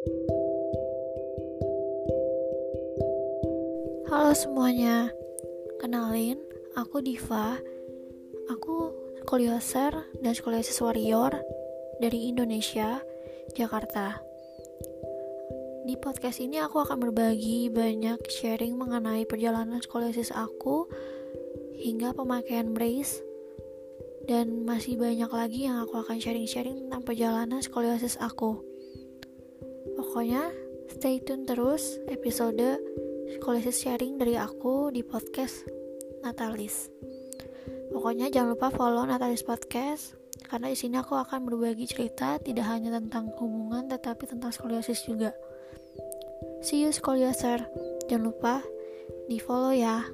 Halo semuanya, kenalin, aku Diva. Aku skolioser dan skoliosis warrior dari Indonesia, Jakarta. Di podcast ini aku akan berbagi banyak sharing mengenai perjalanan skoliosis aku hingga pemakaian brace dan masih banyak lagi yang aku akan sharing-sharing tentang perjalanan skoliosis aku. Pokoknya stay tune terus episode skoliosis sharing dari aku di podcast Natalis. Pokoknya jangan lupa follow Natalis Podcast karena di sini aku akan berbagi cerita tidak hanya tentang hubungan tetapi tentang skoliosis juga. See you skolioser. Jangan lupa di follow ya.